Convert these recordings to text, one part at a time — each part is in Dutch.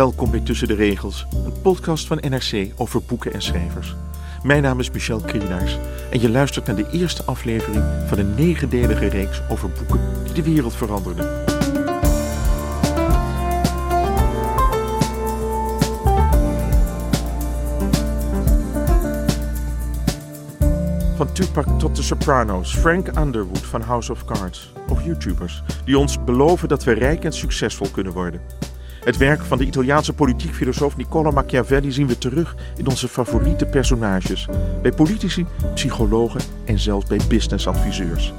Welkom bij Tussen de Regels, een podcast van NRC over boeken en schrijvers. Mijn naam is Michel Krienaars en je luistert naar de eerste aflevering van een negendelige reeks over boeken die de wereld veranderden. Van Tupac tot de Sopranos, Frank Underwood van House of Cards of YouTubers die ons beloven dat we rijk en succesvol kunnen worden. Het werk van de Italiaanse politiek filosoof Niccolo Machiavelli zien we terug in onze favoriete personages. Bij politici, psychologen en zelfs bij businessadviseurs.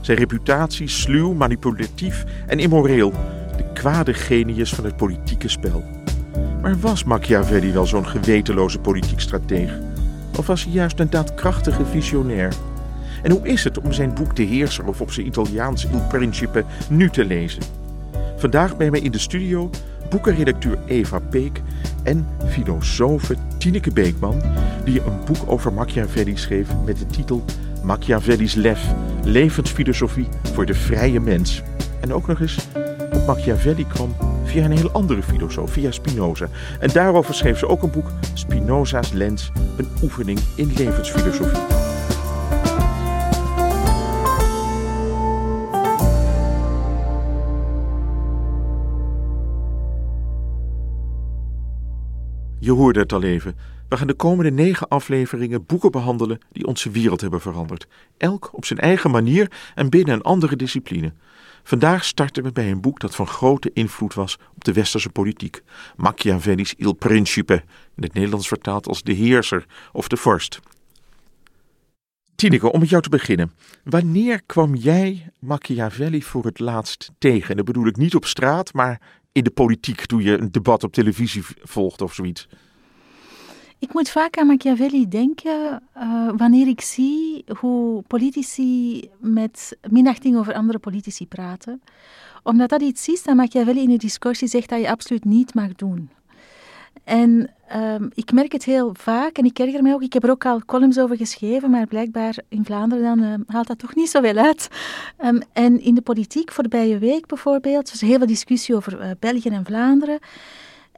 Zijn reputatie sluw, manipulatief en immoreel. De kwade genius van het politieke spel. Maar was Machiavelli wel zo'n gewetenloze politiek strateeg? Of was hij juist een daadkrachtige visionair? En hoe is het om zijn boek De Heerser of op zijn Italiaans Il Principe nu te lezen? Vandaag bij mij in de studio boekenredacteur Eva Peek en filosofe Tineke Beekman, die een boek over Machiavelli schreef met de titel Machiavelli's Lef, levensfilosofie voor de vrije mens. En ook nog eens op Machiavelli kwam via een heel andere filosoof, via Spinoza. En daarover schreef ze ook een boek, Spinoza's Lens, een oefening in levensfilosofie. Je hoorde het al even. We gaan de komende negen afleveringen boeken behandelen die onze wereld hebben veranderd. Elk op zijn eigen manier en binnen een andere discipline. Vandaag starten we bij een boek dat van grote invloed was op de westerse politiek. Machiavelli's Il Principe, in het Nederlands vertaald als de heerser of de vorst. Tineke, om met jou te beginnen. Wanneer kwam jij Machiavelli voor het laatst tegen? En dat bedoel ik niet op straat, maar in de politiek toen je een debat op televisie volgde of zoiets? Ik moet vaak aan Machiavelli denken uh, wanneer ik zie hoe politici met minachting over andere politici praten. Omdat dat iets is dat Machiavelli in de discussie zegt dat je absoluut niet mag doen. En um, ik merk het heel vaak en ik erger mij ook. Ik heb er ook al columns over geschreven, maar blijkbaar in Vlaanderen uh, haalt dat toch niet zoveel uit. Um, en in de politiek, voorbije week bijvoorbeeld, was er heel veel discussie over uh, België en Vlaanderen.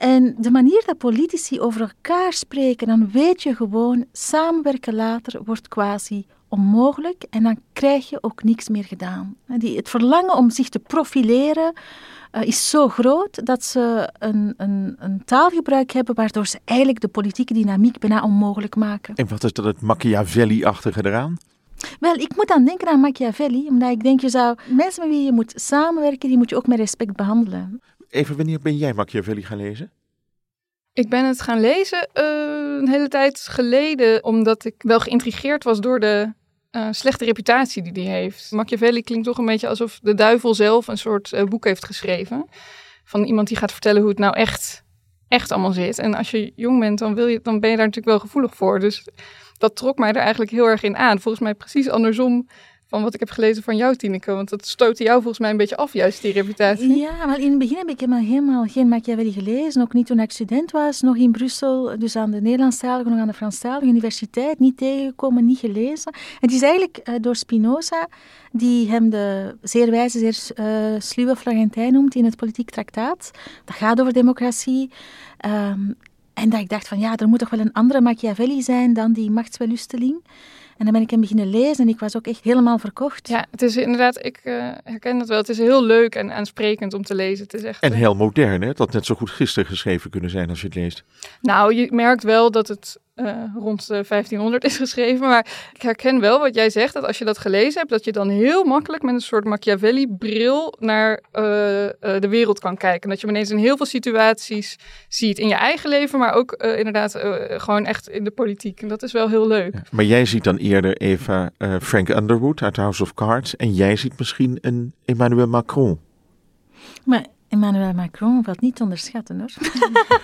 En de manier dat politici over elkaar spreken, dan weet je gewoon, samenwerken later wordt quasi onmogelijk en dan krijg je ook niks meer gedaan. Die, het verlangen om zich te profileren, uh, is zo groot dat ze een, een, een, taalgebruik hebben waardoor ze eigenlijk de politieke dynamiek bijna onmogelijk maken. En wat is dat het Machiavelli-achtige eraan? Wel, ik moet dan denken aan Machiavelli, omdat ik denk je zou mensen met wie je moet samenwerken, die moet je ook met respect behandelen. Even, wanneer ben jij Machiavelli gaan lezen? Ik ben het gaan lezen uh, een hele tijd geleden, omdat ik wel geïntrigeerd was door de uh, slechte reputatie die hij heeft. Machiavelli klinkt toch een beetje alsof de duivel zelf een soort uh, boek heeft geschreven. Van iemand die gaat vertellen hoe het nou echt, echt allemaal zit. En als je jong bent, dan, wil je, dan ben je daar natuurlijk wel gevoelig voor. Dus dat trok mij er eigenlijk heel erg in aan. Volgens mij precies andersom van wat ik heb gelezen van jou, Tineke. Want dat stootte jou volgens mij een beetje af, juist die reputatie. Ja, maar in het begin heb ik helemaal, helemaal geen Machiavelli gelezen. Ook niet toen ik student was, nog in Brussel. Dus aan de Nederlandstalige, nog aan de Franstalige universiteit. Niet tegengekomen, niet gelezen. Het is eigenlijk uh, door Spinoza, die hem de zeer wijze, zeer uh, sluwe Florentijn noemt in het politiek traktaat. Dat gaat over democratie. Um, en dat ik dacht van ja, er moet toch wel een andere Machiavelli zijn dan die machtswellusteling. En dan ben ik hem beginnen lezen en ik was ook echt helemaal verkocht. Ja, het is inderdaad, ik uh, herken dat wel. Het is heel leuk en aansprekend om te lezen. Het is echt, en heel modern, hè? Het had net zo goed gisteren geschreven kunnen zijn als je het leest. Nou, je merkt wel dat het rond de 1500 is geschreven. Maar ik herken wel wat jij zegt, dat als je dat gelezen hebt, dat je dan heel makkelijk met een soort Machiavelli-bril naar uh, uh, de wereld kan kijken. Dat je ineens in heel veel situaties ziet in je eigen leven, maar ook inderdaad gewoon echt in de politiek. En dat is wel heel leuk. Ja, maar jij ziet dan eerder Eva Frank Underwood uit House of Cards en jij ziet misschien een Emmanuel Macron. Maar Emmanuel Macron valt niet te onderschatten hoor.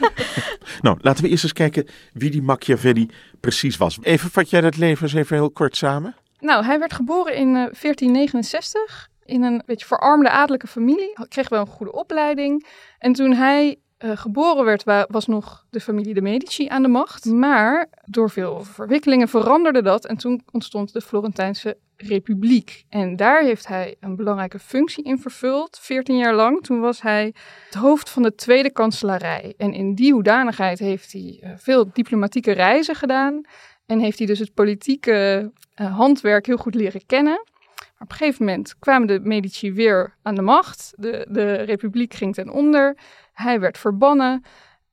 nou, laten we eerst eens kijken wie die Machiavelli precies was. Even vat jij dat leven eens even heel kort samen. Nou, hij werd geboren in uh, 1469 in een beetje verarmde adellijke familie. Hij kreeg wel een goede opleiding. En toen hij uh, geboren werd, was nog de familie de Medici aan de macht. Maar door veel verwikkelingen veranderde dat. En toen ontstond de Florentijnse Republiek. En daar heeft hij een belangrijke functie in vervuld, 14 jaar lang. Toen was hij het hoofd van de Tweede Kanselarij. En in die hoedanigheid heeft hij uh, veel diplomatieke reizen gedaan. En heeft hij dus het politieke uh, handwerk heel goed leren kennen. Op een gegeven moment kwamen de Medici weer aan de macht. De, de republiek ging ten onder. Hij werd verbannen.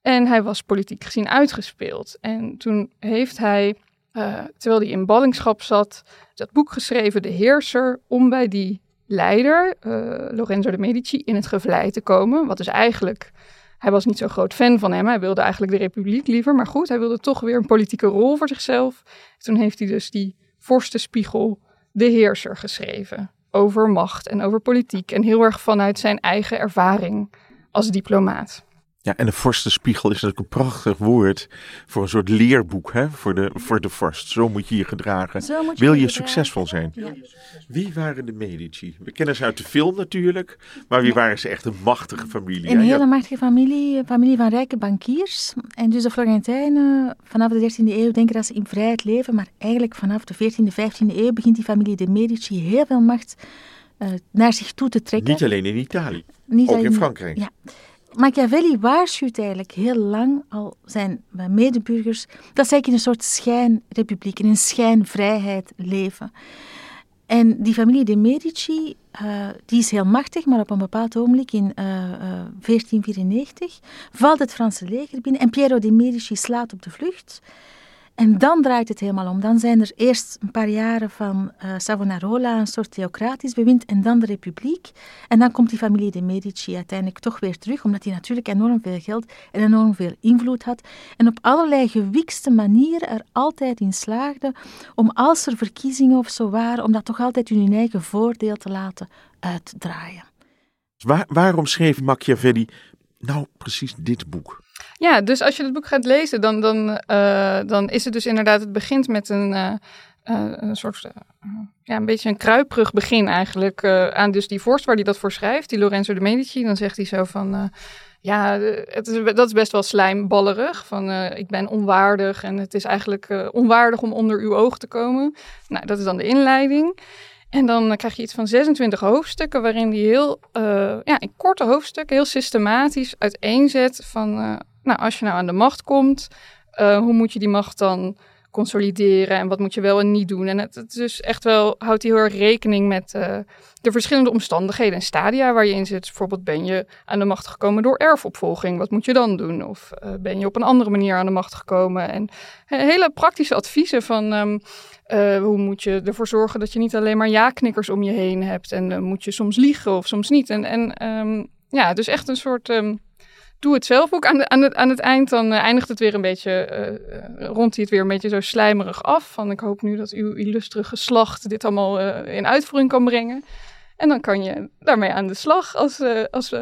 En hij was politiek gezien uitgespeeld. En toen heeft hij uh, terwijl hij in ballingschap zat, dat boek geschreven, De Heerser, om bij die leider, uh, Lorenzo de Medici, in het gevlei te komen. Wat dus eigenlijk, hij was niet zo'n groot fan van hem, hij wilde eigenlijk de republiek liever, maar goed, hij wilde toch weer een politieke rol voor zichzelf. Toen heeft hij dus die vorstenspiegel, De Heerser, geschreven. Over macht en over politiek en heel erg vanuit zijn eigen ervaring als diplomaat. Ja, en de vorstenspiegel is natuurlijk een prachtig woord voor een soort leerboek hè, voor, de, voor de vorst. Zo moet je je gedragen. Je Wil je succesvol zijn? Ja. Wie waren de Medici? We kennen ze uit de film natuurlijk, maar wie waren ze echt een machtige familie? Een hele machtige familie, familie van rijke bankiers. En dus de Florentijnen vanaf de 13e eeuw denken dat ze in vrijheid leven, maar eigenlijk vanaf de 14e, 15e eeuw begint die familie de Medici heel veel macht uh, naar zich toe te trekken. Niet alleen in Italië, Niet ook in Frankrijk. Ja. Machiavelli waarschuwt eigenlijk heel lang al zijn medeburgers dat zij in een soort schijnrepubliek, in een schijnvrijheid leven. En die familie de Medici, uh, die is heel machtig, maar op een bepaald ogenblik in uh, uh, 1494 valt het Franse leger binnen en Piero de Medici slaat op de vlucht. En dan draait het helemaal om. Dan zijn er eerst een paar jaren van uh, Savonarola, een soort theocratisch bewind, en dan de republiek. En dan komt die familie de Medici uiteindelijk toch weer terug, omdat die natuurlijk enorm veel geld en enorm veel invloed had. En op allerlei gewikste manieren er altijd in slaagde om, als er verkiezingen of zo waren, om dat toch altijd in hun eigen voordeel te laten uitdraaien. Waar, waarom schreef Machiavelli nou precies dit boek? Ja, dus als je het boek gaat lezen, dan, dan, uh, dan is het dus inderdaad, het begint met een, uh, een soort, ja, een beetje een kruiperig begin eigenlijk aan dus die vorst waar hij dat voor schrijft, die Lorenzo de Medici. Dan zegt hij zo van, ja, het is, dat is best wel slijmballerig, van ik ben onwaardig en het is eigenlijk onwaardig om onder uw oog te komen. Nou, dat is dan de inleiding. En dan krijg je iets van 26 hoofdstukken, waarin hij heel, ja, in korte hoofdstukken, heel systematisch uiteenzet van nou, als je nou aan de macht komt, uh, hoe moet je die macht dan consolideren en wat moet je wel en niet doen? En het, dus echt wel houdt hij heel erg rekening met uh, de verschillende omstandigheden en stadia waar je in zit. Bijvoorbeeld ben je aan de macht gekomen door erfopvolging, wat moet je dan doen? Of uh, ben je op een andere manier aan de macht gekomen? En hele praktische adviezen van uh, hoe moet je ervoor zorgen dat je niet alleen maar ja-knikkers om je heen hebt en moet je soms liegen of soms niet? En, en um, ja, dus echt een soort um, doe het zelf ook. Aan, de, aan, het, aan het eind dan uh, eindigt het weer een beetje, uh, rondt hij het weer een beetje zo slijmerig af. Van ik hoop nu dat uw illustre geslacht dit allemaal uh, in uitvoering kan brengen. En dan kan je daarmee aan de slag als, als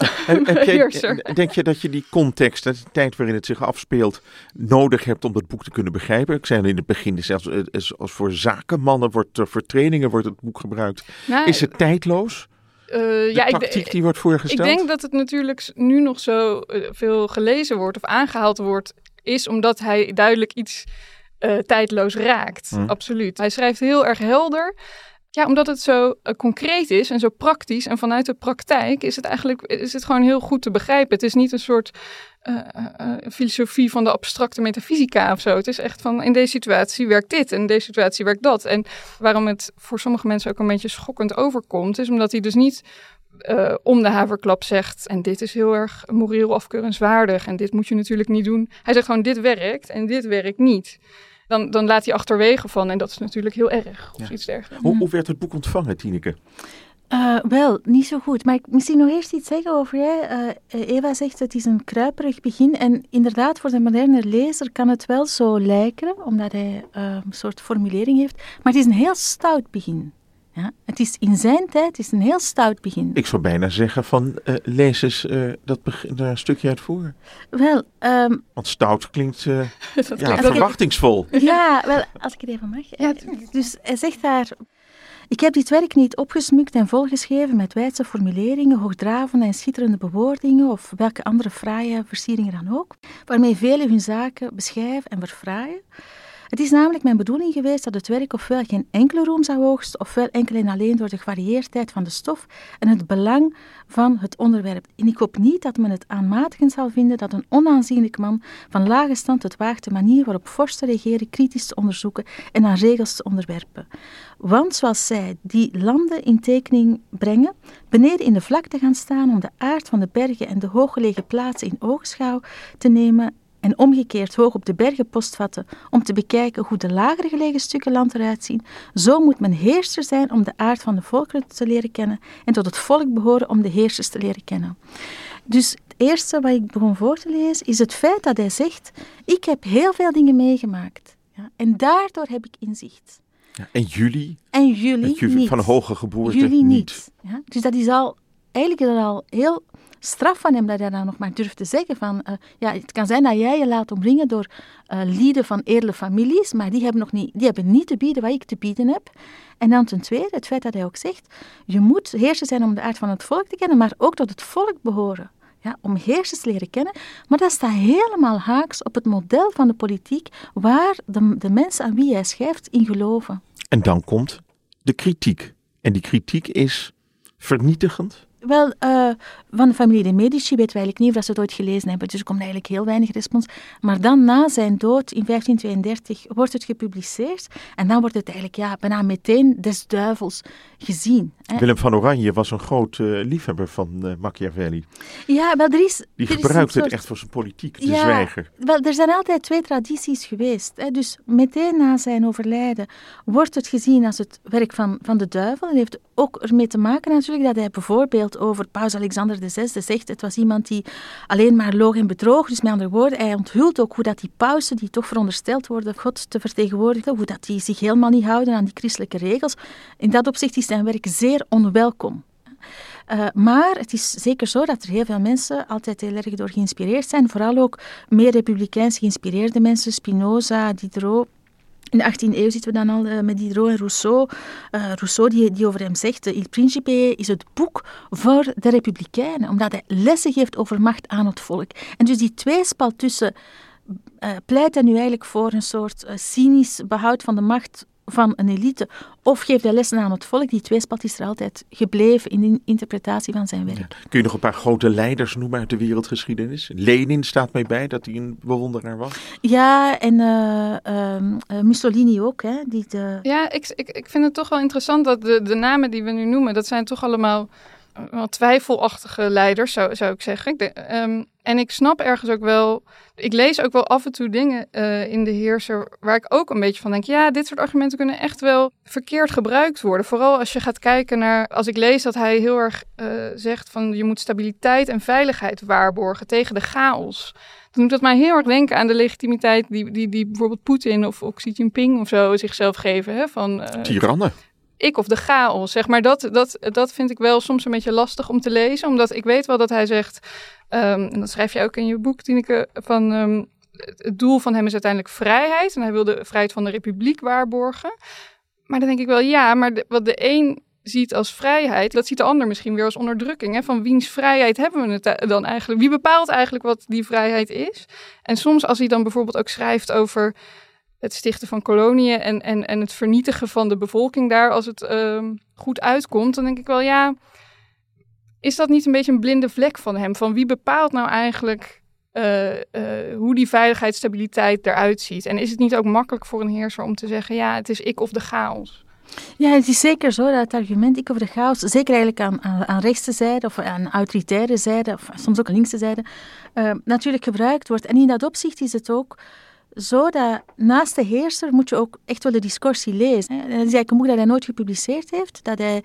heb, heb jij, denk je dat je die context, de tijd waarin het zich afspeelt, nodig hebt om dat boek te kunnen begrijpen? Ik zei in het begin, zelfs als voor zakenmannen wordt, voor trainingen wordt het boek gebruikt. Nou, is het tijdloos? Uh, ja, tactiek ik, die wordt voorgesteld? Ik denk dat het natuurlijk nu nog zo uh, veel gelezen wordt of aangehaald wordt, is omdat hij duidelijk iets uh, tijdloos raakt. Hm. Absoluut. Hij schrijft heel erg helder. Ja, omdat het zo uh, concreet is en zo praktisch. En vanuit de praktijk is het eigenlijk is het gewoon heel goed te begrijpen. Het is niet een soort filosofie van de abstracte metafysica of zo. Het is echt van in deze situatie werkt dit en in deze situatie werkt dat. En waarom het voor sommige mensen ook een beetje schokkend overkomt, is omdat hij dus niet uh, om de haverklap zegt. En dit is heel erg moreel afkeurenswaardig. En dit moet je natuurlijk niet doen. Hij zegt gewoon: dit werkt en dit werkt niet. Dan, dan laat hij achterwege van. En dat is natuurlijk heel erg. Of Ja. iets dergelijks. Hoe, hoe werd het boek ontvangen, Tineke? Eh, wel, niet zo goed. Maar ik misschien nog eerst iets zeggen over jij. eh, Eva zegt het is een kruiperig begin. En inderdaad, voor de moderne lezer kan het wel zo lijken, omdat hij eh, een soort formulering heeft. Maar het is een heel stout begin. Ja? Het is in zijn tijd het is een heel stout begin. Ik zou bijna zeggen van eh, lees eens eh, dat begin, daar een stukje uit voor. Wel, ehm, Want stout klinkt eh, ja, verwachtingsvol. Ja, wel, als ik het even mag. Ja, dus hij zegt daar... Ik heb dit werk niet opgesmukt en volgeschreven met wijdse formuleringen, hoogdravende en schitterende bewoordingen of welke andere fraaie versieringen dan ook, waarmee velen hun zaken beschrijven en verfraaien. Het is namelijk mijn bedoeling geweest dat het werk ofwel geen enkele roem zou oogsten, ofwel enkel en alleen door de gevarieerdheid van de stof en het belang van het onderwerp. En ik hoop niet dat men het aanmatigend zal vinden dat een onaanzienlijk man van lage stand het waagt de manier waarop vorsten regeren kritisch te onderzoeken en aan regels te onderwerpen. Want zoals zij die landen in tekening brengen, beneden in de vlakte gaan staan om de aard van de bergen en de hooggelegen plaatsen in oogschouw te nemen en omgekeerd hoog op de bergen postvatten om te bekijken hoe de lager gelegen stukken land eruit zien, zo moet men heerser zijn om de aard van de volkeren te leren kennen en tot het volk behoren om de heersers te leren kennen. Dus het eerste wat ik begon voor te lezen is het feit dat hij zegt, ik heb heel veel dingen meegemaakt ja, en daardoor heb ik inzicht. Ja, en jullie, En jullie niet. van hoge geboorte, Jullie niet. niet. Ja? Dus dat is al, eigenlijk is dat al heel straf van hem dat hij dat nog maar durft te zeggen. Van, eh, ja, het kan zijn dat jij je laat omringen door eh, lieden van edele families, maar die hebben, nog niet, die hebben niet te bieden wat ik te bieden heb. En dan ten tweede, het feit dat hij ook zegt, je moet heerser zijn om de aard van het volk te kennen, maar ook tot het volk behoren. Ja, om heersers leren kennen. Maar dat staat helemaal haaks op het model van de politiek waar de, de mensen aan wie hij schrijft in geloven. En dan komt de kritiek. En die kritiek is vernietigend. Wel, eh, van de familie de Medici weten we eigenlijk niet of dat ze het ooit gelezen hebben, dus er komt eigenlijk heel weinig respons. Maar dan, na zijn dood in 1532, wordt het gepubliceerd en dan wordt het eigenlijk ja, bijna meteen des duivels gezien. Hè. Willem van Oranje was een groot eh, liefhebber van eh, Machiavelli. Ja, wel, er is... Die er is soort- het echt voor zijn politiek, de Ja. zwijger. Wel, er zijn altijd twee tradities geweest. Hè. Dus meteen na zijn overlijden wordt het gezien als het werk van, van de duivel. Dat heeft ook ermee te maken natuurlijk dat hij bijvoorbeeld over paus Alexander VI zegt het was iemand die alleen maar loog en bedroog. Dus met andere woorden, hij onthult ook hoe dat die pausen, die toch verondersteld worden God te vertegenwoordigen, hoe dat die zich helemaal niet houden aan die christelijke regels. In dat opzicht is zijn werk zeer onwelkom. Uh, maar het is zeker zo dat er heel veel mensen altijd heel erg door geïnspireerd zijn. Vooral ook meer republikeins geïnspireerde mensen, Spinoza, Diderot. In de 18e eeuw zitten we dan al uh, met Diderot en Rousseau. Uh, Rousseau die, die over hem zegt, Il Principe is het boek voor de republikeinen, omdat hij lessen geeft over macht aan het volk. En dus die tweespal tussen uh, pleit hij nu eigenlijk voor een soort cynisch behoud van de macht van een elite, of geeft hij lessen aan het volk. Die tweespalt is er altijd gebleven in de interpretatie van zijn werk. Ja. Kun je nog een paar grote leiders noemen uit de wereldgeschiedenis? Lenin staat mee bij, dat hij een bewonderaar was. Ja, en uh, uh, Mussolini ook. Hè, die de... Ja, ik, ik, ik vind het toch wel interessant dat de, de namen die we nu noemen, dat zijn toch allemaal twijfelachtige leiders, zou, zou ik zeggen. Ik de, um, en ik snap ergens ook wel, ik lees ook wel af en toe dingen uh, in de heerser waar ik ook een beetje van denk, ja, dit soort argumenten kunnen echt wel verkeerd gebruikt worden. Vooral als je gaat kijken naar, als ik lees dat hij heel erg uh, zegt van je moet stabiliteit en veiligheid waarborgen tegen de chaos. Dan doet dat mij heel erg denken aan de legitimiteit die, die, die bijvoorbeeld Poetin of, of Xi Jinping of zo zichzelf geven. Hè, van, uh, Tirannen ik of de chaos, zeg maar. Dat, dat, dat vind ik wel soms een beetje lastig om te lezen. Omdat ik weet wel dat hij zegt, um, en dat schrijf je ook in je boek, Tineke, van um, het doel van hem is uiteindelijk vrijheid. En hij wil de vrijheid van de republiek waarborgen. Maar dan denk ik wel, ja, maar wat de een ziet als vrijheid, dat ziet de ander misschien weer als onderdrukking. Hè? Van wiens vrijheid hebben we het dan eigenlijk? Wie bepaalt eigenlijk wat die vrijheid is? En soms als hij dan bijvoorbeeld ook schrijft over het stichten van koloniën en, en, en het vernietigen van de bevolking daar, als het ehm, goed uitkomt, dan denk ik wel, ja, is dat niet een beetje een blinde vlek van hem? Van wie bepaalt nou eigenlijk uh, uh, hoe die veiligheidsstabiliteit eruit ziet? En is het niet ook makkelijk voor een heerser om te zeggen, ja, het is ik of de chaos? Ja, het is zeker zo dat argument ik of de chaos, zeker eigenlijk aan, aan, rechtse zijde of aan autoritaire zijde, of soms ook aan linkse zijde, uh, natuurlijk gebruikt wordt. En in dat opzicht is het ook zo dat naast de heerser moet je ook echt wel de discussie lezen. En dat is eigenlijk een boek dat hij nooit gepubliceerd heeft. Dat, hij,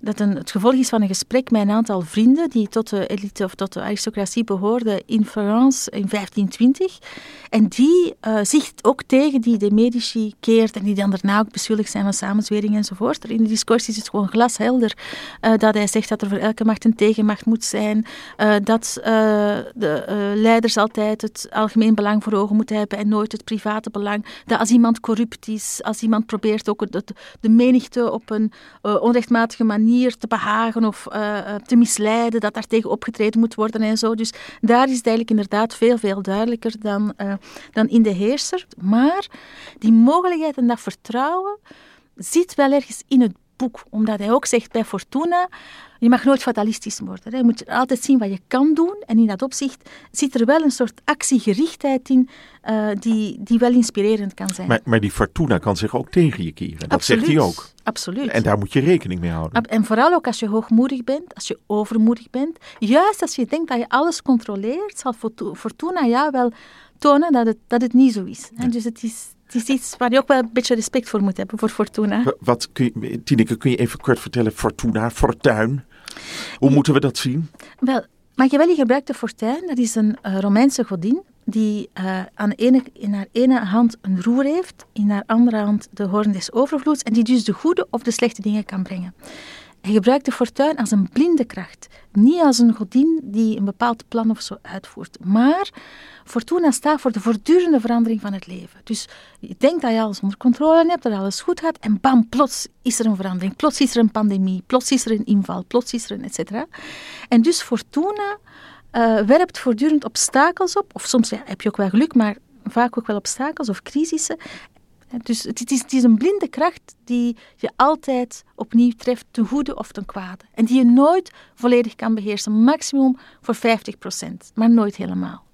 dat een, het gevolg is van een gesprek met een aantal vrienden die tot de elite of tot de aristocratie behoorden in Florence in 1520. En die uh, zich ook tegen die de Medici keert en die dan daarna ook beschuldigd zijn van samenzwering enzovoort. In de discussie is het gewoon glashelder uh, dat hij zegt dat er voor elke macht een tegenmacht moet zijn. Uh, dat de leiders altijd het algemeen belang voor ogen moeten hebben en nooit het private belang. Dat als iemand corrupt is, als iemand probeert ook de, de menigte op een onrechtmatige manier te behagen of uh, te misleiden, dat daar tegen opgetreden moet worden en zo. Dus daar is het eigenlijk inderdaad veel, veel duidelijker dan, uh, dan in de heerser. Maar die mogelijkheid en dat vertrouwen zit wel ergens in het boek. Omdat hij ook zegt bij Fortuna, je mag nooit fatalistisch worden. Je moet altijd zien wat je kan doen. En in dat opzicht zit er wel een soort actiegerichtheid in uh, die, die wel inspirerend kan zijn. Maar, maar die Fortuna kan zich ook tegen je keren. Dat zegt hij ook. Absoluut. En daar moet je rekening mee houden. En vooral ook als je hoogmoedig bent, als je overmoedig bent. Juist als je denkt dat je alles controleert, zal Fortuna jou wel tonen dat het, dat het niet zo is. Ja. Dus het is, het is iets waar je ook wel een beetje respect voor moet hebben, voor Fortuna. Wat kun je, Tineke, kun je even kort vertellen, Fortuna, Fortuin? Hoe moeten we dat zien? Wel, Machiavelli gebruikte Fortuin, dat is een uh, Romeinse godin die uh, aan ene, in haar ene hand een roer heeft, in haar andere hand de hoorn des overvloeds en die dus de goede of de slechte dingen kan brengen. Hij gebruikte fortuin als een blinde kracht, niet als een godin die een bepaald plan of zo uitvoert, maar Fortuna staat voor de voortdurende verandering van het leven. Dus je denkt dat je alles onder controle hebt, dat alles goed gaat, en bam, plots is er een verandering, plots is er een pandemie, plots is er een inval, plots is er een et cetera. En dus Fortuna uh, werpt voortdurend obstakels op, of soms heb je ook wel geluk, maar vaak ook wel obstakels of crisissen. Dus het is, het is, een blinde kracht die je altijd opnieuw treft, ten goede of ten kwade. En die je nooit volledig kan beheersen. Maximum voor 50%, maar nooit helemaal.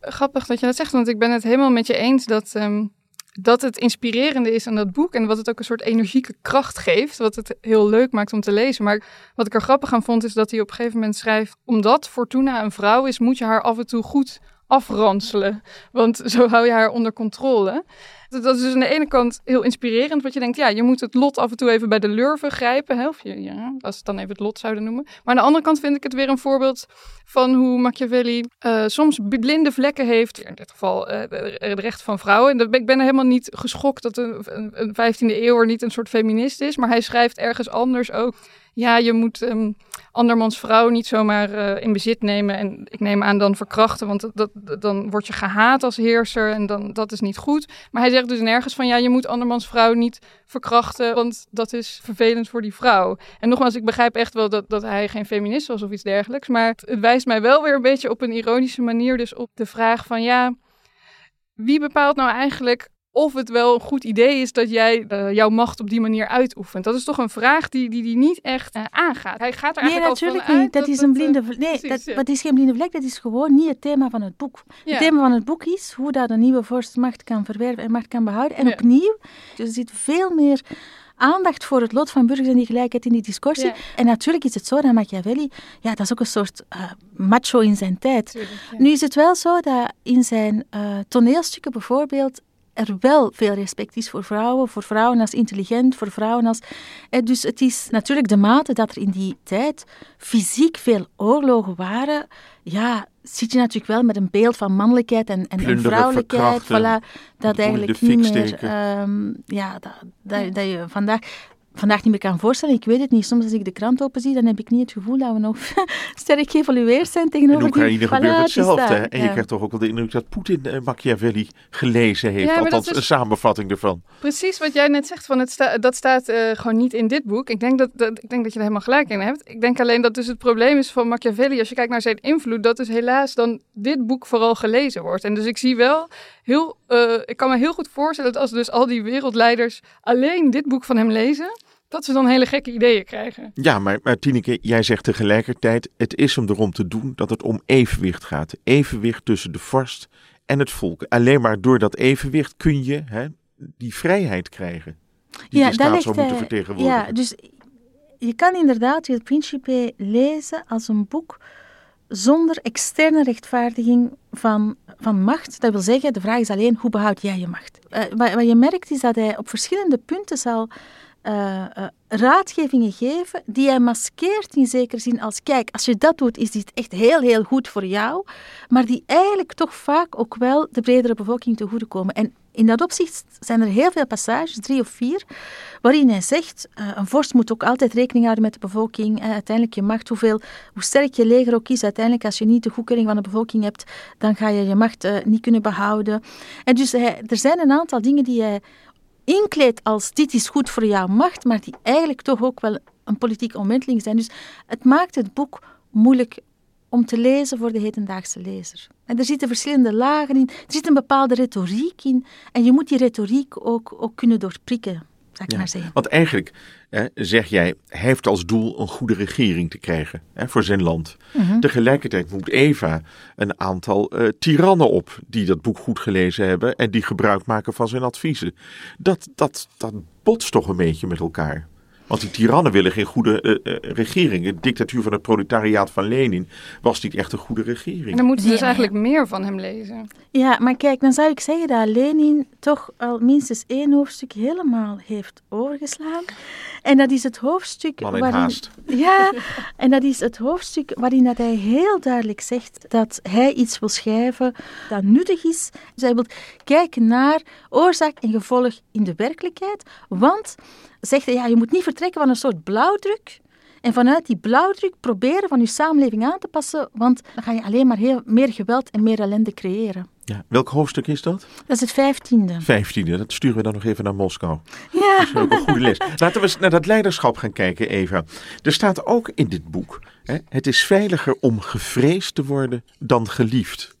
Grappig dat je dat zegt, want ik ben het helemaal met je eens dat, um, dat het inspirerende is aan dat boek. En wat het ook een soort energieke kracht geeft, wat het heel leuk maakt om te lezen. Maar wat ik er grappig aan vond, is dat hij op een gegeven moment schrijft... omdat Fortuna een vrouw is, moet je haar af en toe goed afranselen. Want zo hou je haar onder controle. Dat is dus aan de ene kant heel inspirerend, wat je denkt, ja, je moet het lot af en toe even bij de lurven grijpen, hè, of je, ja, als het dan even het lot zouden noemen. Maar aan de andere kant vind ik het weer een voorbeeld van hoe Machiavelli uh, soms blinde vlekken heeft, in dit geval uh, het recht van vrouwen. En ik ben er helemaal niet geschokt dat een, een, een 15e eeuwer niet een soort feminist is, maar hij schrijft ergens anders ook ja, je moet um, andermans vrouw niet zomaar uh, in bezit nemen en ik neem aan dan verkrachten, want dat, dan word je gehaat als heerser en dan, dat is niet goed. Maar hij zegt dus nergens van ja, je moet andermans vrouw niet verkrachten, want dat is vervelend voor die vrouw. En nogmaals, ik begrijp echt wel dat, dat hij geen feminist was of iets dergelijks, maar het, het wijst mij wel weer een beetje op een ironische manier dus op de vraag van ja, wie bepaalt nou eigenlijk of het wel een goed idee is dat jij uh, jouw macht op die manier uitoefent. Dat is toch een vraag die die, die niet echt uh, aangaat. Hij gaat er nee, eigenlijk natuurlijk al niet. Dat, dat, is een blinde vlek. Nee, precies, dat, ja. dat is geen blinde vlek. Dat is gewoon niet het thema van het boek. Ja. Het thema van het boek is hoe dat een nieuwe vorst macht kan verwerven en macht kan behouden. En Ja. opnieuw, dus er zit veel meer aandacht voor het lot van burgers en die gelijkheid in die discussie. Ja. En natuurlijk is het zo dat Machiavelli, ja, dat is ook een soort uh, macho in zijn tijd. Tuurlijk, ja. Nu is het wel zo dat in zijn uh, toneelstukken bijvoorbeeld er wel veel respect is voor vrouwen, voor vrouwen als intelligent, voor vrouwen als... Eh, dus het is natuurlijk de mate dat er in die tijd fysiek veel oorlogen waren, ja, zit je natuurlijk wel met een beeld van mannelijkheid en, en, Plunderen, vrouwelijkheid, voilà, dat eigenlijk niet meer... ehm, ja, dat, dat, dat je vandaag... vandaag niet meer kan voorstellen. Ik weet het niet. Soms als ik de krant open zie, dan heb ik niet het gevoel dat we nog sterk geëvolueerd zijn tegenover In Oekraïne die gebeurt hetzelfde. En je krijgt toch ook wel de indruk dat Poetin eh, Machiavelli gelezen heeft. Ja, Althans, is- een samenvatting ervan. Precies wat jij net zegt, van het sta- dat staat eh, gewoon niet in dit boek. Ik denk dat, dat, ik denk dat je er helemaal gelijk in hebt. Ik denk alleen dat dus het probleem is van Machiavelli, als je kijkt naar zijn invloed, dat dus helaas dan dit boek vooral gelezen wordt. En dus ik zie wel heel, eh, ik kan me heel goed voorstellen dat als dus al die wereldleiders alleen dit boek van hem lezen, dat ze dan hele gekke ideeën krijgen. Ja, maar, maar Tineke, jij zegt tegelijkertijd: het is hem erom te doen dat het om evenwicht gaat. Evenwicht tussen de vorst en het volk. Alleen maar door dat evenwicht kun je hè, die vrijheid krijgen. Die de daar staat zou moeten hij- vertegenwoordigen. Ja, dus je kan inderdaad Il Principe lezen als een boek zonder externe rechtvaardiging van, van macht. Dat wil zeggen, de vraag is alleen, hoe behoud jij je macht? Eh, wat, wat je merkt is dat hij op verschillende punten zal eh, eh, raadgevingen geven die hij maskeert in zekere zin als, kijk, als je dat doet, is dit echt heel, heel goed voor jou, maar die eigenlijk toch vaak ook wel de bredere bevolking te goede komen. En in dat opzicht zijn er heel veel passages, drie of vier, waarin hij zegt, eh, een vorst moet ook altijd rekening houden met de bevolking, uiteindelijk je macht, hoeveel, hoe sterk je leger ook is, uiteindelijk als je niet de goedkeuring van de bevolking hebt, dan ga je je macht niet kunnen behouden. En dus er zijn een aantal dingen die hij inkleedt als dit is goed voor jouw macht, maar die eigenlijk toch ook wel een politieke omwenteling zijn. Dus het maakt het boek moeilijk om te lezen voor de hedendaagse lezer. En er zitten verschillende lagen in, er zit een bepaalde retoriek in en je moet die retoriek ook, ook kunnen doorprikken, zou ik Ja, maar zeggen. Want eigenlijk eh, zeg jij, hij heeft als doel een goede regering te krijgen hè, voor zijn land. Mhm. Tegelijkertijd moet Eva een aantal eh, tirannen op die dat boek goed gelezen hebben en die gebruik maken van zijn adviezen. Dat, dat, dat botst toch een beetje met elkaar. Want die tirannen willen geen goede eh, eh, regering. De dictatuur van het proletariaat van Lenin was niet echt een goede En regering. dan moeten ze dus eigenlijk meer van hem lezen. Ja, maar kijk, dan zou ik zeggen dat Lenin toch al minstens één hoofdstuk helemaal heeft overgeslagen. En dat is het hoofdstuk Man in waarin... haast. Ja, en dat is het hoofdstuk waarin dat hij heel duidelijk zegt dat hij iets wil schrijven dat nuttig is. Dus hij wil kijken naar oorzaak en gevolg in de werkelijkheid. Want, zegt hij, ja, je moet niet vertrekken van een soort blauwdruk. En vanuit die blauwdruk proberen van je samenleving aan te passen, want dan ga je alleen maar heel, meer geweld en meer ellende creëren. Ja. Welk hoofdstuk is dat? Dat is het vijftiende. Vijftiende. Dat sturen we dan nog even naar Moskou. Ja. Dat is ook een goede les. Laten we eens naar dat leiderschap gaan kijken, Eva. Er staat ook in dit boek: hè, het is veiliger om gevreesd te worden dan geliefd.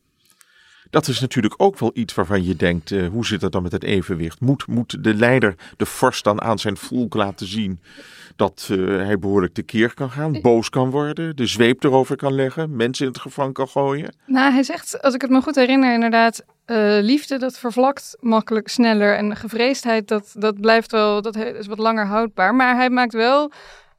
Dat is natuurlijk ook wel iets waarvan je denkt: eh, hoe zit het dan met het evenwicht? Moet, moet de leider, de vorst, dan aan zijn volk laten zien dat eh, hij behoorlijk tekeer kan gaan, boos kan worden, de zweep erover kan leggen, mensen in het gevangen kan gooien? Nou, hij zegt, als ik het me goed herinner, inderdaad, eh, liefde dat vervlakt makkelijk sneller en gevreesdheid dat, dat blijft wel, dat is wat langer houdbaar. Maar hij maakt wel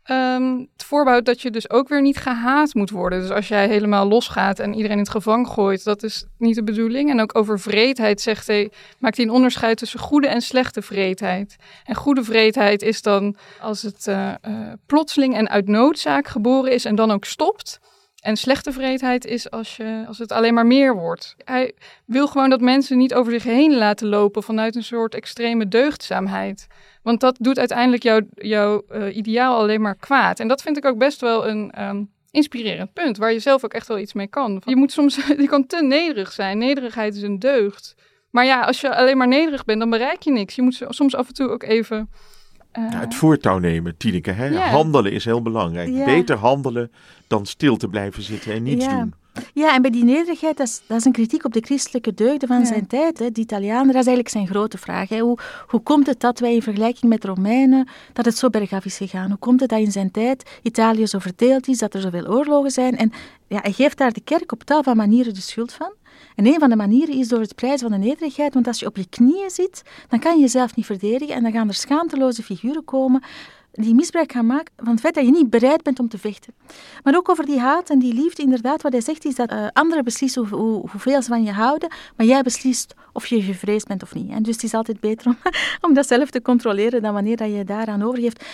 ehm, het voorbehoud dat je dus ook weer niet gehaat moet worden. Dus als jij helemaal losgaat en iedereen in het gevangen gooit, dat is niet de bedoeling. En ook over vreedheid zegt hij, maakt hij een onderscheid tussen goede en slechte vreedheid. En goede vreedheid is dan als het eh, eh, plotseling en uit noodzaak geboren is en dan ook stopt. En slechte vreedheid is als, je, als het alleen maar meer wordt. Hij wil gewoon dat mensen niet over zich heen laten lopen vanuit een soort extreme deugdzaamheid. Want dat doet uiteindelijk jouw jouw eh, ideaal alleen maar kwaad. En dat vind ik ook best wel een ehm, inspirerend punt, waar je zelf ook echt wel iets mee kan. Je moet soms, je kan te nederig zijn. Nederigheid is een deugd. Maar ja, als je alleen maar nederig bent, dan bereik je niks. Je moet soms af en toe ook even... eh, Ja, het voortouw nemen, Tineke. Hè? Handelen is heel belangrijk. Beter handelen dan stil te blijven zitten en niets Ja. doen. Ja, en bij die nederigheid, dat is, dat is een kritiek op de christelijke deugden van Ja. zijn tijd. Hè. De Italianen, dat is eigenlijk zijn grote vraag. Hè. Hoe, hoe komt het dat wij in vergelijking met Romeinen, dat het zo bergaf is gegaan? Hoe komt het dat in zijn tijd Italië zo verdeeld is, dat er zoveel oorlogen zijn? En ja, hij geeft daar de kerk op tal van manieren de schuld van. En een van de manieren is door het prijzen van de nederigheid, want als je op je knieën zit, dan kan je jezelf niet verdedigen en dan gaan er schaamteloze figuren komen die misbruik gaan maken van het feit dat je niet bereid bent om te vechten. Maar ook over die haat en die liefde, inderdaad, wat hij zegt is dat eh, anderen beslissen hoe, hoe, hoeveel ze van je houden, maar jij beslist of je gevreesd bent of niet. En dus het is altijd beter om, om dat zelf te controleren dan wanneer dat je daaraan overgeeft.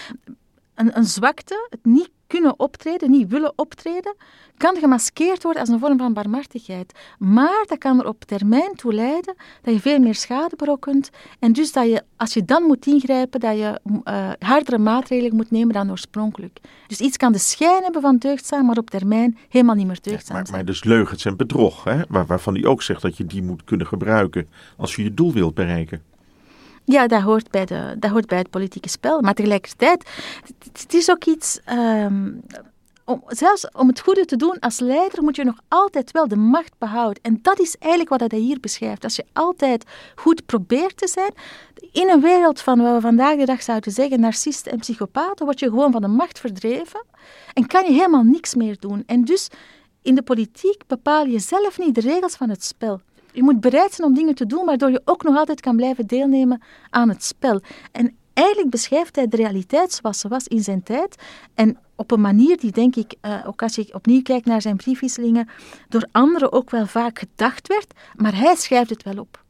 Een, een zwakte, het niet kunnen optreden, niet willen optreden, kan gemaskeerd worden als een vorm van barmhartigheid. Maar dat kan er op termijn toe leiden dat je veel meer schade berokkent. En dus dat je, als je dan moet ingrijpen, dat je uh, hardere maatregelen moet nemen dan oorspronkelijk. Dus iets kan de schijn hebben van deugdzaam, maar op termijn helemaal niet meer deugdzaam ja, maar, maar dus leugens en bedrog, hè? Waar, waarvan hij ook zegt dat je die moet kunnen gebruiken als je je doel wilt bereiken. Ja, dat hoort bij, de, dat hoort bij het politieke spel. Maar tegelijkertijd, het, is ook iets. Ehm, om, zelfs om het goede te doen als leider moet je nog altijd wel de macht behouden. En dat is eigenlijk wat hij hier beschrijft. Als je altijd goed probeert te zijn, in een wereld van wat we vandaag de dag zouden zeggen narcisten en psychopaten, word je gewoon van de macht verdreven en kan je helemaal niks meer doen. En dus in de politiek bepaal je zelf niet de regels van het spel. Je moet bereid zijn om dingen te doen, waardoor je ook nog altijd kan blijven deelnemen aan het spel. En eigenlijk beschrijft hij de realiteit zoals ze was in zijn tijd. En op een manier die, denk ik, uh, ook als je opnieuw kijkt naar zijn briefwisselingen, door anderen ook wel vaak gedacht werd, maar hij schrijft het wel op.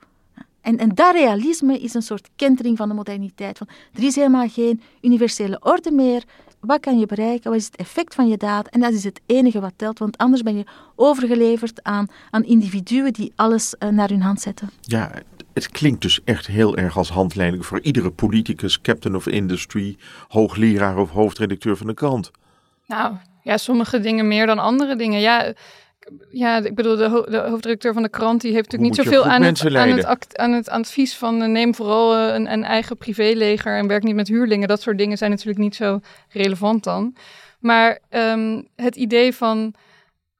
En, en dat realisme is een soort kentering van de moderniteit. Van, er is helemaal geen universele orde meer. Wat kan je bereiken? Wat is het effect van je daad? En dat is het enige wat telt, want anders ben je overgeleverd aan, aan individuen die alles uh, naar hun hand zetten. Ja, het klinkt dus echt heel erg als handleiding voor iedere politicus, captain of industry, hoogleraar of hoofdredacteur van de krant. Nou, ja, sommige dingen meer dan andere dingen. Ja, ja, ik bedoel, de, de, hoofdredacteur van de krant die heeft natuurlijk niet zoveel aan het, aan het, aan, het, advies van uh, neem vooral uh, een, een, eigen privéleger en werk niet met huurlingen. Dat soort dingen zijn natuurlijk niet zo relevant dan. Maar um, het idee van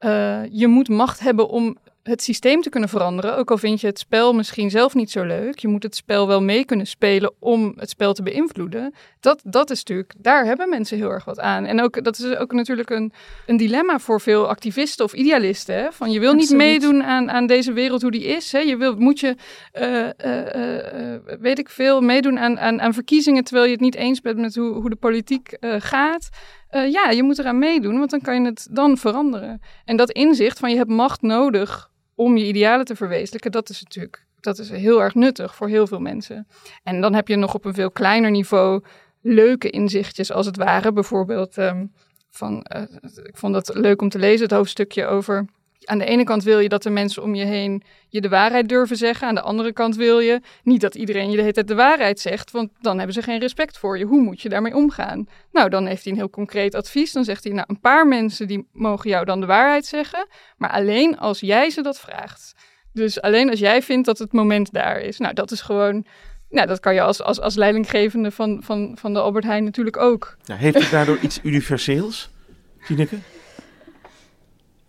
uh, je moet macht hebben om het systeem te kunnen veranderen. Ook al vind je het spel misschien zelf niet zo leuk. Je moet het spel wel mee kunnen spelen om het spel te beïnvloeden. Dat, dat is natuurlijk, daar hebben mensen heel erg wat aan. En ook, dat is ook natuurlijk een, een dilemma voor veel activisten of idealisten. Hè? Van je wil niet meedoen aan, aan deze wereld hoe die is. Hè? Je wil, moet je, uh, uh, uh, weet ik veel, meedoen aan, aan, aan verkiezingen terwijl je het niet eens bent met hoe, hoe de politiek gaat. ja, je moet eraan meedoen, want dan kan je het dan veranderen. En dat inzicht van je hebt macht nodig om je idealen te verwezenlijken, dat is natuurlijk dat is heel erg nuttig voor heel veel mensen. En dan heb je nog op een veel kleiner niveau leuke inzichtjes, als het ware. Bijvoorbeeld um, van, uh, ik vond het leuk om te lezen, het hoofdstukje over. Aan de ene kant wil je dat de mensen om je heen je de waarheid durven zeggen. Aan de andere kant wil je niet dat iedereen je de hele tijd de waarheid zegt, want dan hebben ze geen respect voor je. Hoe moet je daarmee omgaan? Nou, dan heeft hij een heel concreet advies. Dan zegt hij, nou, een paar mensen die mogen jou dan de waarheid zeggen, maar alleen als jij ze dat vraagt. Dus alleen als jij vindt dat het moment daar is. Nou, dat is gewoon nou, dat kan je als, als, als leidinggevende van, van, van de Albert Heijn natuurlijk ook. Heeft het daardoor iets universeels, Tineke?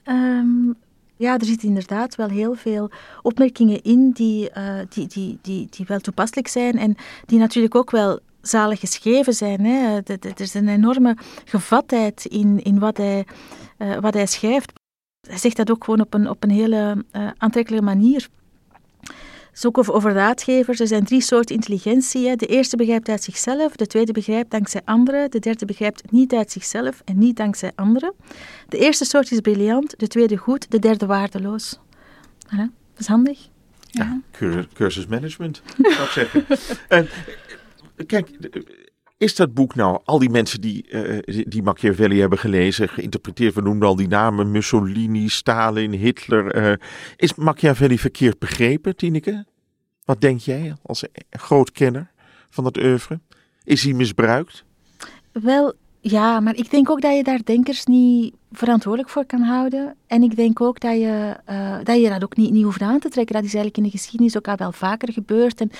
Um, ja, er zitten inderdaad wel heel veel opmerkingen in die, uh, die, die, die, die wel toepasselijk zijn en die natuurlijk ook wel zalig geschreven zijn. Hè. Er is een enorme gevatheid in, in wat, hij, uh, wat hij schrijft. Hij zegt dat ook gewoon op een, op een hele uh, aantrekkelijke manier. Dus ook over, over raadgevers. Er zijn drie soorten intelligentie. Hè. De eerste begrijpt uit zichzelf, de tweede begrijpt dankzij anderen, de derde begrijpt niet uit zichzelf en niet dankzij anderen. De eerste soort is briljant, de tweede goed, de derde waardeloos. Voilà. Dat is handig. Ja, ja cursusmanagement, zou ik zeggen. en, kijk, is dat boek nou, al die mensen die, uh, die Machiavelli hebben gelezen, geïnterpreteerd, we noemen al die namen, Mussolini, Stalin, Hitler. Uh, is Machiavelli verkeerd begrepen, Tineke? Wat denk jij als groot kenner van dat oeuvre? Is hij misbruikt? Wel, ja, maar ik denk ook dat je daar denkers niet verantwoordelijk voor kan houden. En ik denk ook dat je, uh, dat, je dat ook niet, niet hoeft aan te trekken. Dat is eigenlijk in de geschiedenis ook al wel vaker gebeurd. En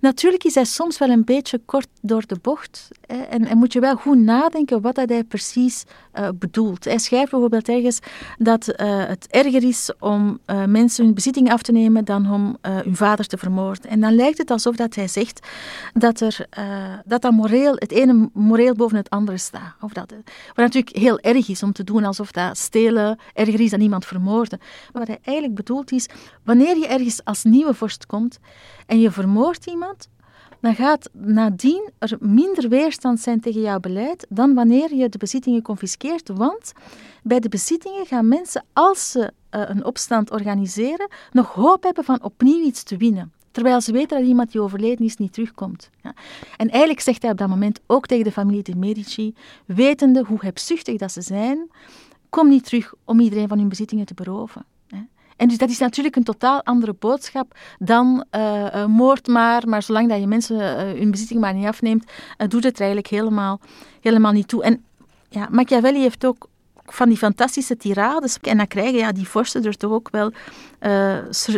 natuurlijk is hij soms wel een beetje kort door de bocht. Hè. En, en, moet je wel goed nadenken wat dat hij precies uh, bedoelt. Hij schrijft bijvoorbeeld ergens dat uh, het erger is om mensen hun bezitting af te nemen dan om hun vader te vermoorden. En dan lijkt het alsof dat hij zegt dat, er, dat, dat moreel, het ene moreel boven het andere staat. Of dat, wat natuurlijk heel erg is om te doen alsof dat stelen erger is dan iemand vermoorden. Maar wat hij eigenlijk bedoelt is, wanneer je ergens als nieuwe vorst komt en je vermoordt iemand, dan gaat nadien er minder weerstand zijn tegen jouw beleid dan wanneer je de bezittingen confiskeert. Want bij de bezittingen gaan mensen, als ze uh, een opstand organiseren, nog hoop hebben van opnieuw iets te winnen. Terwijl ze weten dat iemand die overleden is niet terugkomt. Ja. En eigenlijk zegt hij op dat moment ook tegen de familie de Medici, wetende hoe hebzuchtig dat ze zijn, kom niet terug om iedereen van hun bezittingen te beroven. En dus dat is natuurlijk een totaal andere boodschap dan uh, moord maar, maar zolang dat je mensen uh, hun bezitting maar niet afneemt, doet het er eigenlijk helemaal, helemaal niet toe. En ja, Machiavelli heeft ook van die fantastische tirades. En dan krijgen ja, die vorsten er toch ook wel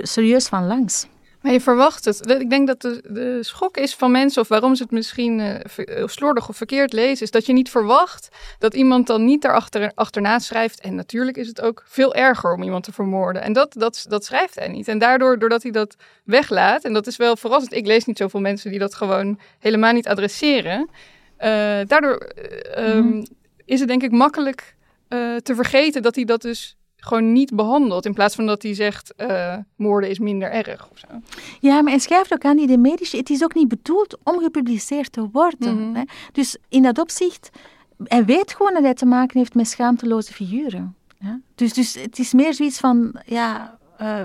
serieus van langs. Maar je verwacht het. Ik denk dat de, de schok is van mensen, of waarom ze het misschien uh, slordig of verkeerd lezen, is dat je niet verwacht dat iemand dan niet daarachter achterna schrijft. En natuurlijk is het ook veel erger om iemand te vermoorden. En dat, dat, dat schrijft hij niet. En daardoor, doordat hij dat weglaat, en dat is wel verrassend. Ik lees niet zoveel mensen die dat gewoon helemaal niet adresseren. Uh, daardoor uh, is het denk ik makkelijk te vergeten dat hij dat dus gewoon niet behandeld. In plaats van dat hij zegt, uh, moorden is minder erg of zo. Ja, maar hij schrijft ook aan die de medici, het is ook niet bedoeld om gepubliceerd te worden. Mhm. hè? Dus in dat opzicht, hij weet gewoon dat hij te maken heeft met schaamteloze figuren. Ja? Dus, dus het is meer zoiets van, ja... Uh,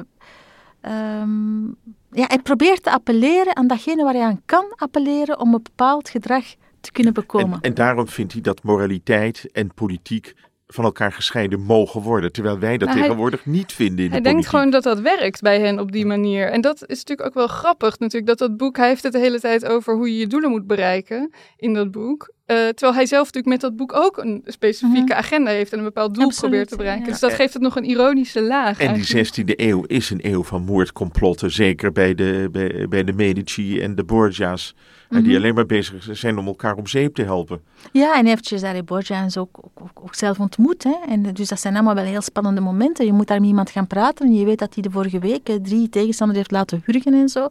um, ja, hij probeert te appelleren aan datgene waar hij aan kan appelleren om een bepaald gedrag te kunnen bekomen. En, en daarom vindt hij dat moraliteit en politiek van elkaar gescheiden mogen worden. Terwijl wij dat nou, tegenwoordig niet vinden in hij de Hij denkt gewoon dat dat werkt bij hen op die manier. En dat is natuurlijk ook wel grappig natuurlijk. Dat dat boek, hij heeft het de hele tijd over hoe je je doelen moet bereiken in dat boek. Uh, terwijl hij zelf natuurlijk met dat boek ook een specifieke mhm. agenda heeft en een bepaald doel probeert te bereiken. Dus dat geeft het nog een ironische laag. En die 16e eeuw is een eeuw van moordcomplotten. Zeker bij de, bij, bij de Medici en de Borgia's. Die mhm. alleen maar bezig zijn om elkaar om zeep te helpen. Ja, en hij heeft Cesare Borgia ook, ook, ook, zelf ontmoet. Hè? En dus dat zijn allemaal wel heel spannende momenten. Je moet daar met iemand gaan praten en je weet dat hij de vorige week drie tegenstanders heeft laten hurgen en zo.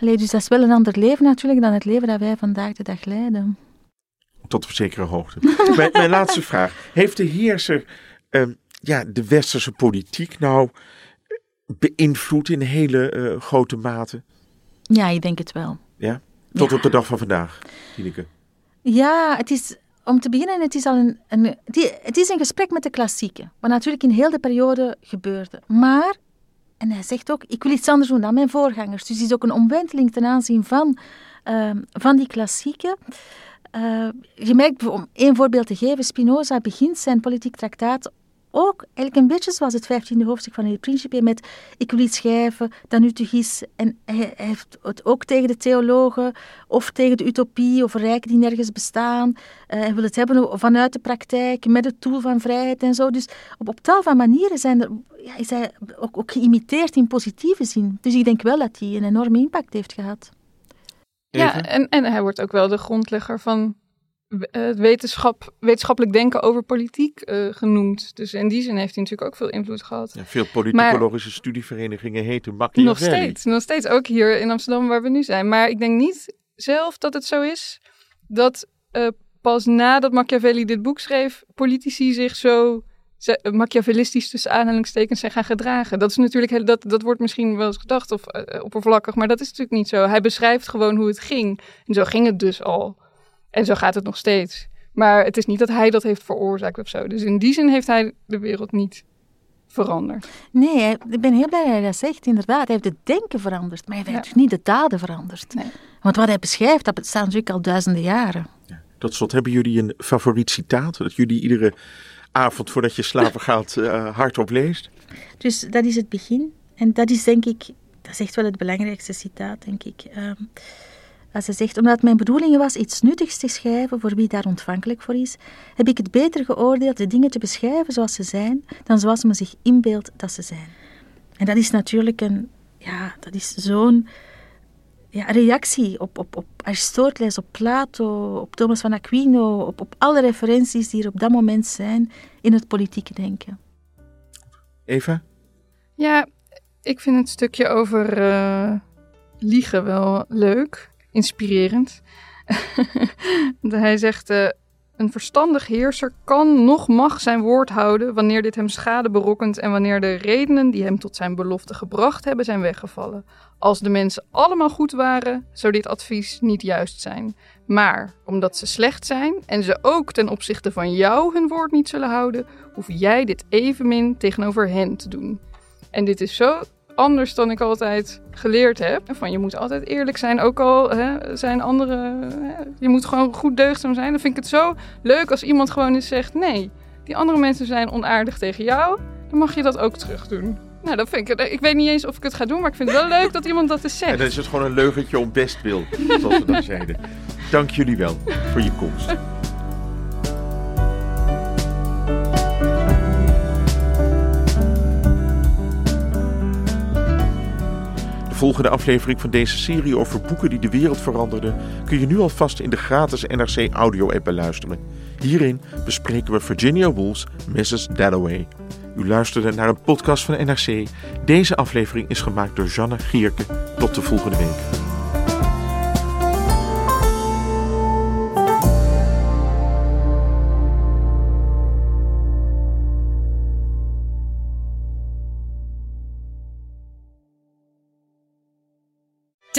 Allee, dus dat is wel een ander leven natuurlijk dan het leven dat wij vandaag de dag leiden. Tot op zekere hoogte. mijn, mijn, laatste vraag. Heeft de heerser uh, ja, de westerse politiek nou beïnvloed in hele uh, grote mate? Ja, ik denk het wel. Ja? Tot op de dag van vandaag, Tineke. Ja, het is, om te beginnen, het is al een, een, het is een gesprek met de klassieken. Wat natuurlijk in heel de periode gebeurde. Maar, en hij zegt ook, ik wil iets anders doen dan mijn voorgangers. Dus het is ook een omwenteling ten aanzien van, uh, van die klassieken. Uh, je merkt, om één voorbeeld te geven, Spinoza begint zijn politiek traktaat ook eigenlijk een beetje zoals het vijftiende hoofdstuk van het Principe met ik wil iets schrijven dat nuttig is. En hij, heeft het ook tegen de theologen of tegen de utopie of rijken die nergens bestaan. Uh, hij wil het hebben vanuit de praktijk, met het tool van vrijheid en zo. Dus op, op tal van manieren zijn er, ja, is hij ook, ook geïmiteerd in positieve zin. Dus ik denk wel dat hij een enorme impact heeft gehad. Ja, en, en hij wordt ook wel de grondlegger van het wetenschap, wetenschappelijk denken over politiek uh, genoemd. Dus in die zin heeft hij natuurlijk ook veel invloed gehad. Ja, veel politicologische studieverenigingen heten Machiavelli. Nog steeds, nog steeds. Ook hier in Amsterdam waar we nu zijn. Maar ik denk niet zelf dat het zo is dat uh, pas nadat Machiavelli dit boek schreef, politici zich zo machiavellistisch tussen aanhalingstekens zijn gaan gedragen. Dat is natuurlijk, dat, dat wordt misschien wel eens gedacht of uh, oppervlakkig, maar dat is natuurlijk niet zo. Hij beschrijft gewoon hoe het ging. En zo ging het dus al. En zo gaat het nog steeds. Maar het is niet dat hij dat heeft veroorzaakt of zo. Dus in die zin heeft hij de wereld niet veranderd. Nee, ik ben heel blij dat hij dat zegt. Inderdaad, hij heeft het denken veranderd, maar hij heeft dus niet de daden veranderd. Nee. Want wat hij beschrijft, dat bestaat natuurlijk al duizenden jaren. Ja. Tot slot, hebben jullie een favoriet citaat? Dat jullie iedere avond voordat je slapen gaat uh, hardop leest? Dus dat is het begin. En dat is denk ik, dat is echt wel het belangrijkste citaat, denk ik. Um, als ze zegt, omdat mijn bedoeling was iets nuttigs te schrijven voor wie daar ontvankelijk voor is, heb ik het beter geoordeeld de dingen te beschrijven zoals ze zijn, dan zoals men zich inbeeldt dat ze zijn. En dat is natuurlijk een, ja, dat is zo'n ja, reactie op, op, op Aristoteles, op Plato, op Thomas van Aquino, op, op alle referenties die er op dat moment zijn in het politieke denken. Eva? Ja, ik vind het stukje over uh, liegen wel leuk inspirerend. Hij zegt: uh, Een verstandig heerser kan nog mag zijn woord houden wanneer dit hem schade berokkent en wanneer de redenen die hem tot zijn belofte gebracht hebben zijn weggevallen. Als de mensen allemaal goed waren, zou dit advies niet juist zijn. Maar omdat ze slecht zijn en ze ook ten opzichte van jou hun woord niet zullen houden, hoef jij dit evenmin tegenover hen te doen. En dit is zo anders dan ik altijd geleerd heb. Van je moet altijd eerlijk zijn, ook al hè, zijn anderen. Hè, je moet gewoon goed deugdzaam zijn. Dan vind ik het zo leuk als iemand gewoon eens zegt: nee, die andere mensen zijn onaardig tegen jou. Dan mag je dat ook terug doen. Nou, dat vind ik. Ik weet niet eens of ik het ga doen, maar ik vind het wel leuk dat iemand dat eens zegt. En dan is het gewoon een leugentje om best wil, zoals we dan zeiden. Dank jullie wel voor je komst. Volgende aflevering van deze serie over boeken die de wereld veranderden kun je nu alvast in de gratis NRC audio-app beluisteren. Hierin bespreken we Virginia Woolf's Mrs. Dalloway. U luisterde naar een podcast van NRC. Deze aflevering is gemaakt door Janne Gierke. Tot de volgende week.